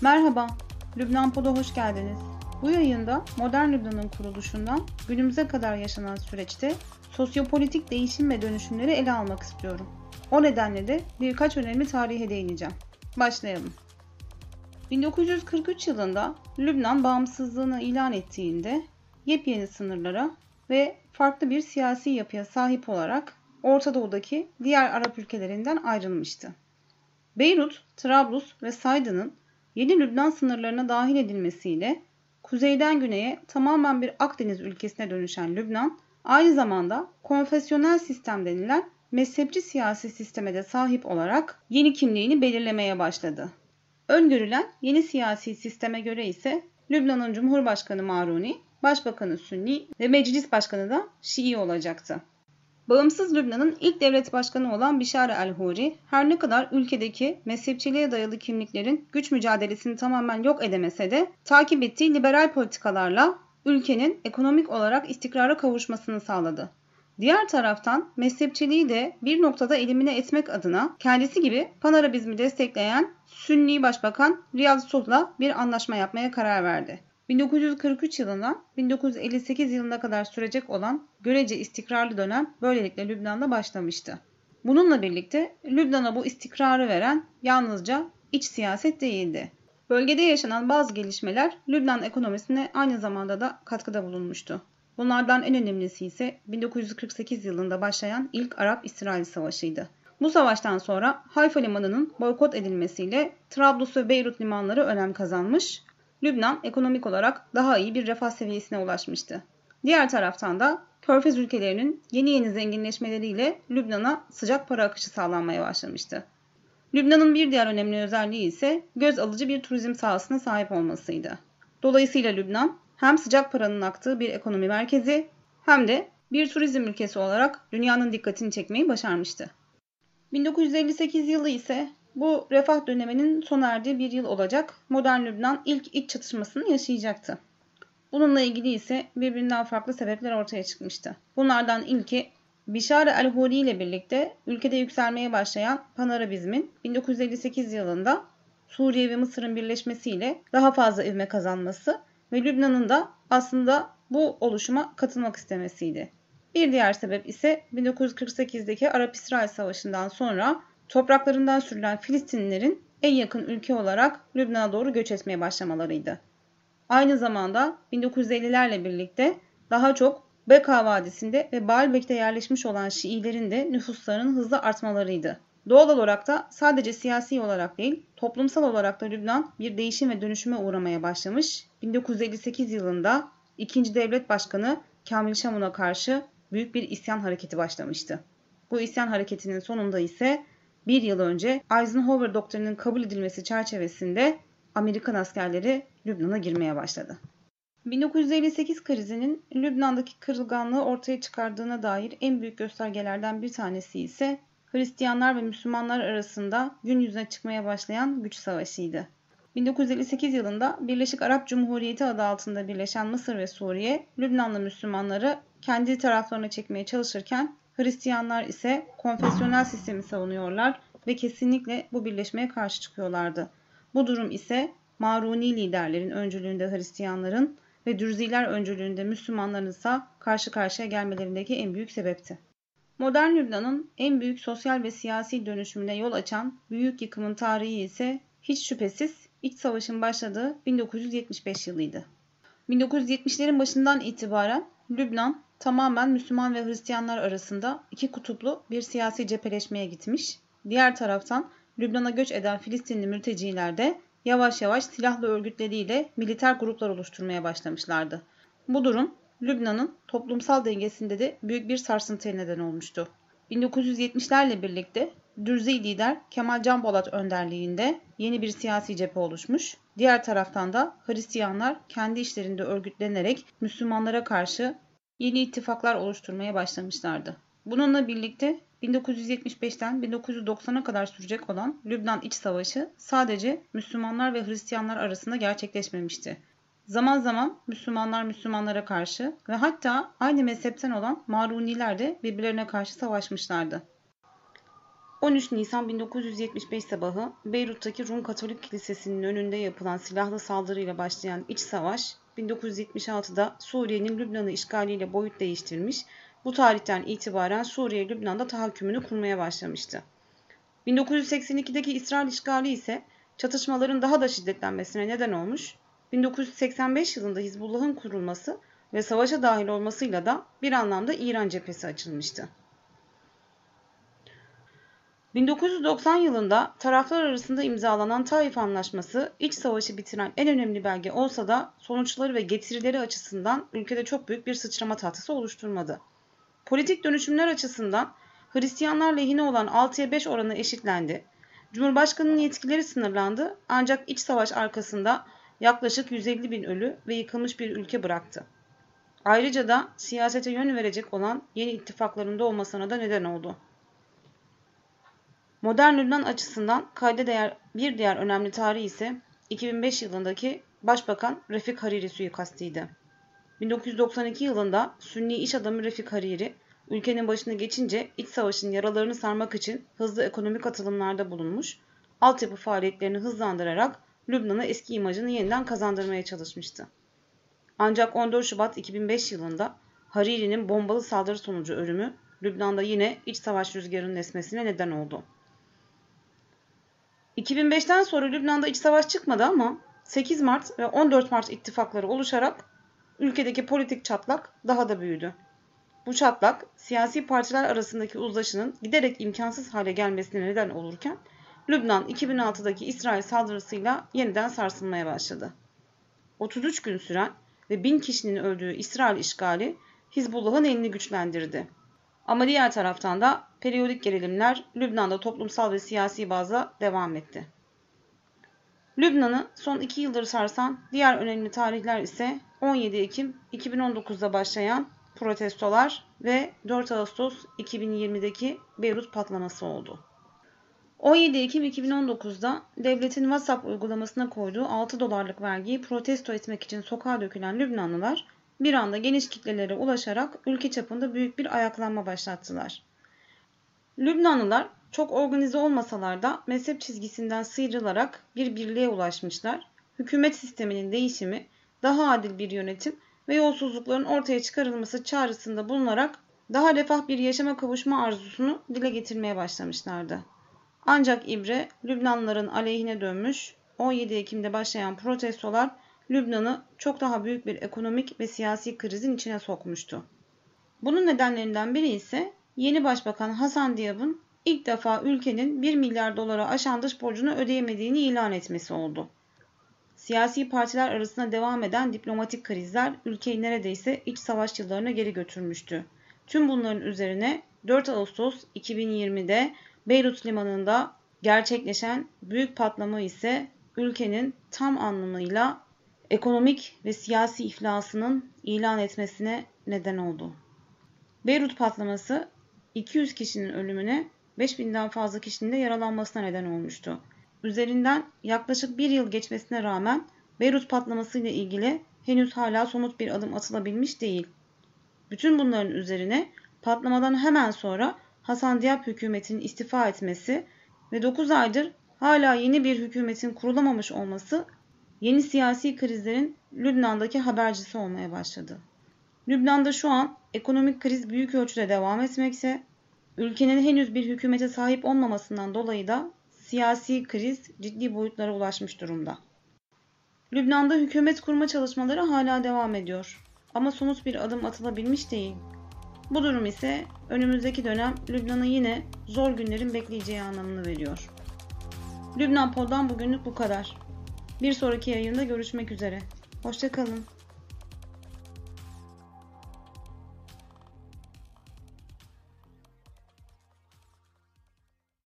Merhaba, Lübnan Pod'a hoş geldiniz. Bu yayında modern Lübnan'ın kuruluşundan günümüze kadar yaşanan süreçte sosyopolitik değişim ve dönüşümleri ele almak istiyorum. O nedenle de birkaç önemli tarihe değineceğim. Başlayalım. 1943 yılında Lübnan bağımsızlığını ilan ettiğinde yepyeni sınırlara ve farklı bir siyasi yapıya sahip olarak Orta Doğu'daki diğer Arap ülkelerinden ayrılmıştı. Beyrut, Trablus ve Saydın'ın yeni Lübnan sınırlarına dahil edilmesiyle kuzeyden güneye tamamen bir Akdeniz ülkesine dönüşen Lübnan, aynı zamanda konfesyonel sistem denilen mezhepçi siyasi sisteme de sahip olarak yeni kimliğini belirlemeye başladı. Öngörülen yeni siyasi sisteme göre ise Lübnan'ın Cumhurbaşkanı Maruni, Başbakanı Sünni ve Meclis Başkanı da Şii olacaktı. Bağımsız Lübnan'ın ilk devlet başkanı olan Bişar el-Huri, her ne kadar ülkedeki mezhepçiliğe dayalı kimliklerin güç mücadelesini tamamen yok edemese de takip ettiği liberal politikalarla ülkenin ekonomik olarak istikrara kavuşmasını sağladı. Diğer taraftan mezhepçiliği de bir noktada elimine etmek adına kendisi gibi Panarabizmi destekleyen Sünni Başbakan Riyad Suh'la bir anlaşma yapmaya karar verdi. 1943 yılından 1958 yılına kadar sürecek olan görece istikrarlı dönem böylelikle Lübnan'da başlamıştı. Bununla birlikte Lübnan'a bu istikrarı veren yalnızca iç siyaset değildi. Bölgede yaşanan bazı gelişmeler Lübnan ekonomisine aynı zamanda da katkıda bulunmuştu. Bunlardan en önemlisi ise 1948 yılında başlayan ilk Arap-İsrail Savaşı'ydı. Bu savaştan sonra Hayfa Limanı'nın boykot edilmesiyle Trablus ve Beyrut limanları önem kazanmış Lübnan ekonomik olarak daha iyi bir refah seviyesine ulaşmıştı. Diğer taraftan da Körfez ülkelerinin yeni yeni zenginleşmeleriyle Lübnan'a sıcak para akışı sağlanmaya başlamıştı. Lübnan'ın bir diğer önemli özelliği ise göz alıcı bir turizm sahasına sahip olmasıydı. Dolayısıyla Lübnan hem sıcak paranın aktığı bir ekonomi merkezi hem de bir turizm ülkesi olarak dünyanın dikkatini çekmeyi başarmıştı. 1958 yılı ise bu refah döneminin sona erdiği bir yıl olacak. Modern Lübnan ilk iç çatışmasını yaşayacaktı. Bununla ilgili ise birbirinden farklı sebepler ortaya çıkmıştı. Bunlardan ilki Bişar el-Huri ile birlikte ülkede yükselmeye başlayan Panarabizmin 1958 yılında Suriye ve Mısır'ın birleşmesiyle daha fazla ivme kazanması ve Lübnan'ın da aslında bu oluşuma katılmak istemesiydi. Bir diğer sebep ise 1948'deki Arap-İsrail Savaşı'ndan sonra topraklarından sürülen Filistinlilerin en yakın ülke olarak Lübnan'a doğru göç etmeye başlamalarıydı. Aynı zamanda 1950'lerle birlikte daha çok Beka Vadisi'nde ve Baalbek'te yerleşmiş olan Şiilerin de nüfuslarının hızla artmalarıydı. Doğal olarak da sadece siyasi olarak değil, toplumsal olarak da Lübnan bir değişim ve dönüşüme uğramaya başlamış. 1958 yılında 2. Devlet Başkanı Kamil Şamun'a karşı büyük bir isyan hareketi başlamıştı. Bu isyan hareketinin sonunda ise bir yıl önce Eisenhower doktrinin kabul edilmesi çerçevesinde Amerikan askerleri Lübnan'a girmeye başladı. 1958 krizinin Lübnan'daki kırılganlığı ortaya çıkardığına dair en büyük göstergelerden bir tanesi ise Hristiyanlar ve Müslümanlar arasında gün yüzüne çıkmaya başlayan güç savaşıydı. 1958 yılında Birleşik Arap Cumhuriyeti adı altında birleşen Mısır ve Suriye, Lübnanlı Müslümanları kendi taraflarına çekmeye çalışırken Hristiyanlar ise konfesyonel sistemi savunuyorlar ve kesinlikle bu birleşmeye karşı çıkıyorlardı. Bu durum ise Maruni liderlerin öncülüğünde Hristiyanların ve Dürziler öncülüğünde Müslümanların ise karşı karşıya gelmelerindeki en büyük sebepti. Modern Lübnan'ın en büyük sosyal ve siyasi dönüşümüne yol açan büyük yıkımın tarihi ise hiç şüphesiz iç savaşın başladığı 1975 yılıydı. 1970'lerin başından itibaren Lübnan tamamen Müslüman ve Hristiyanlar arasında iki kutuplu bir siyasi cepheleşmeye gitmiş. Diğer taraftan Lübnan'a göç eden Filistinli mülteciler de yavaş yavaş silahlı örgütleriyle militer gruplar oluşturmaya başlamışlardı. Bu durum Lübnan'ın toplumsal dengesinde de büyük bir sarsıntıya neden olmuştu. 1970'lerle birlikte Dürzi lider Kemal Can Bolat önderliğinde yeni bir siyasi cephe oluşmuş. Diğer taraftan da Hristiyanlar kendi işlerinde örgütlenerek Müslümanlara karşı yeni ittifaklar oluşturmaya başlamışlardı. Bununla birlikte 1975'ten 1990'a kadar sürecek olan Lübnan İç Savaşı sadece Müslümanlar ve Hristiyanlar arasında gerçekleşmemişti. Zaman zaman Müslümanlar Müslümanlara karşı ve hatta aynı mezhepten olan Maruniler de birbirlerine karşı savaşmışlardı. 13 Nisan 1975 sabahı Beyrut'taki Rum Katolik Kilisesi'nin önünde yapılan silahlı saldırıyla başlayan iç savaş 1976'da Suriye'nin Lübnan'ı işgaliyle boyut değiştirmiş, bu tarihten itibaren Suriye Lübnan'da tahakkümünü kurmaya başlamıştı. 1982'deki İsrail işgali ise çatışmaların daha da şiddetlenmesine neden olmuş, 1985 yılında Hizbullah'ın kurulması ve savaşa dahil olmasıyla da bir anlamda İran cephesi açılmıştı. 1990 yılında taraflar arasında imzalanan Taif Anlaşması iç savaşı bitiren en önemli belge olsa da sonuçları ve getirileri açısından ülkede çok büyük bir sıçrama tahtası oluşturmadı. Politik dönüşümler açısından Hristiyanlar lehine olan 6'ya 5 oranı eşitlendi. Cumhurbaşkanının yetkileri sınırlandı ancak iç savaş arkasında yaklaşık 150 bin ölü ve yıkılmış bir ülke bıraktı. Ayrıca da siyasete yön verecek olan yeni ittifaklarında olmasına da neden oldu. Modern Lübnan açısından kayda değer bir diğer önemli tarih ise 2005 yılındaki Başbakan Refik Hariri suikastiydi. 1992 yılında Sünni iş adamı Refik Hariri ülkenin başına geçince iç savaşın yaralarını sarmak için hızlı ekonomik atılımlarda bulunmuş, altyapı faaliyetlerini hızlandırarak Lübnan'a eski imajını yeniden kazandırmaya çalışmıştı. Ancak 14 Şubat 2005 yılında Hariri'nin bombalı saldırı sonucu ölümü Lübnan'da yine iç savaş rüzgarının esmesine neden oldu. 2005'ten sonra Lübnan'da iç savaş çıkmadı ama 8 Mart ve 14 Mart ittifakları oluşarak ülkedeki politik çatlak daha da büyüdü. Bu çatlak siyasi partiler arasındaki uzlaşının giderek imkansız hale gelmesine neden olurken Lübnan 2006'daki İsrail saldırısıyla yeniden sarsılmaya başladı. 33 gün süren ve 1000 kişinin öldüğü İsrail işgali Hizbullah'ın elini güçlendirdi. Ama diğer taraftan da periyodik gerilimler Lübnan'da toplumsal ve siyasi bazda devam etti. Lübnan'ı son iki yıldır sarsan diğer önemli tarihler ise 17 Ekim 2019'da başlayan protestolar ve 4 Ağustos 2020'deki Beyrut patlaması oldu. 17 Ekim 2019'da devletin WhatsApp uygulamasına koyduğu 6 dolarlık vergiyi protesto etmek için sokağa dökülen Lübnanlılar bir anda geniş kitlelere ulaşarak ülke çapında büyük bir ayaklanma başlattılar. Lübnanlılar çok organize olmasalar da mezhep çizgisinden sıyrılarak bir birliğe ulaşmışlar. Hükümet sisteminin değişimi, daha adil bir yönetim ve yolsuzlukların ortaya çıkarılması çağrısında bulunarak daha refah bir yaşama kavuşma arzusunu dile getirmeye başlamışlardı. Ancak İbre Lübnanlıların aleyhine dönmüş, 17 Ekim'de başlayan protestolar Lübnan'ı çok daha büyük bir ekonomik ve siyasi krizin içine sokmuştu. Bunun nedenlerinden biri ise yeni başbakan Hasan Diab'ın ilk defa ülkenin 1 milyar dolara aşan dış borcunu ödeyemediğini ilan etmesi oldu. Siyasi partiler arasında devam eden diplomatik krizler ülkeyi neredeyse iç savaş yıllarına geri götürmüştü. Tüm bunların üzerine 4 Ağustos 2020'de Beyrut limanında gerçekleşen büyük patlama ise ülkenin tam anlamıyla ekonomik ve siyasi iflasının ilan etmesine neden oldu. Beyrut patlaması 200 kişinin ölümüne 5000'den fazla kişinin de yaralanmasına neden olmuştu. Üzerinden yaklaşık bir yıl geçmesine rağmen Beyrut patlaması ile ilgili henüz hala somut bir adım atılabilmiş değil. Bütün bunların üzerine patlamadan hemen sonra Hasan Diab hükümetinin istifa etmesi ve 9 aydır hala yeni bir hükümetin kurulamamış olması yeni siyasi krizlerin Lübnan'daki habercisi olmaya başladı. Lübnan'da şu an ekonomik kriz büyük ölçüde devam etmekte. Ülkenin henüz bir hükümete sahip olmamasından dolayı da siyasi kriz ciddi boyutlara ulaşmış durumda. Lübnan'da hükümet kurma çalışmaları hala devam ediyor. Ama somut bir adım atılabilmiş değil. Bu durum ise önümüzdeki dönem Lübnan'ı yine zor günlerin bekleyeceği anlamını veriyor. Lübnan Pod'dan bugünlük bu kadar. Bir sonraki yayında görüşmek üzere. Hoşçakalın.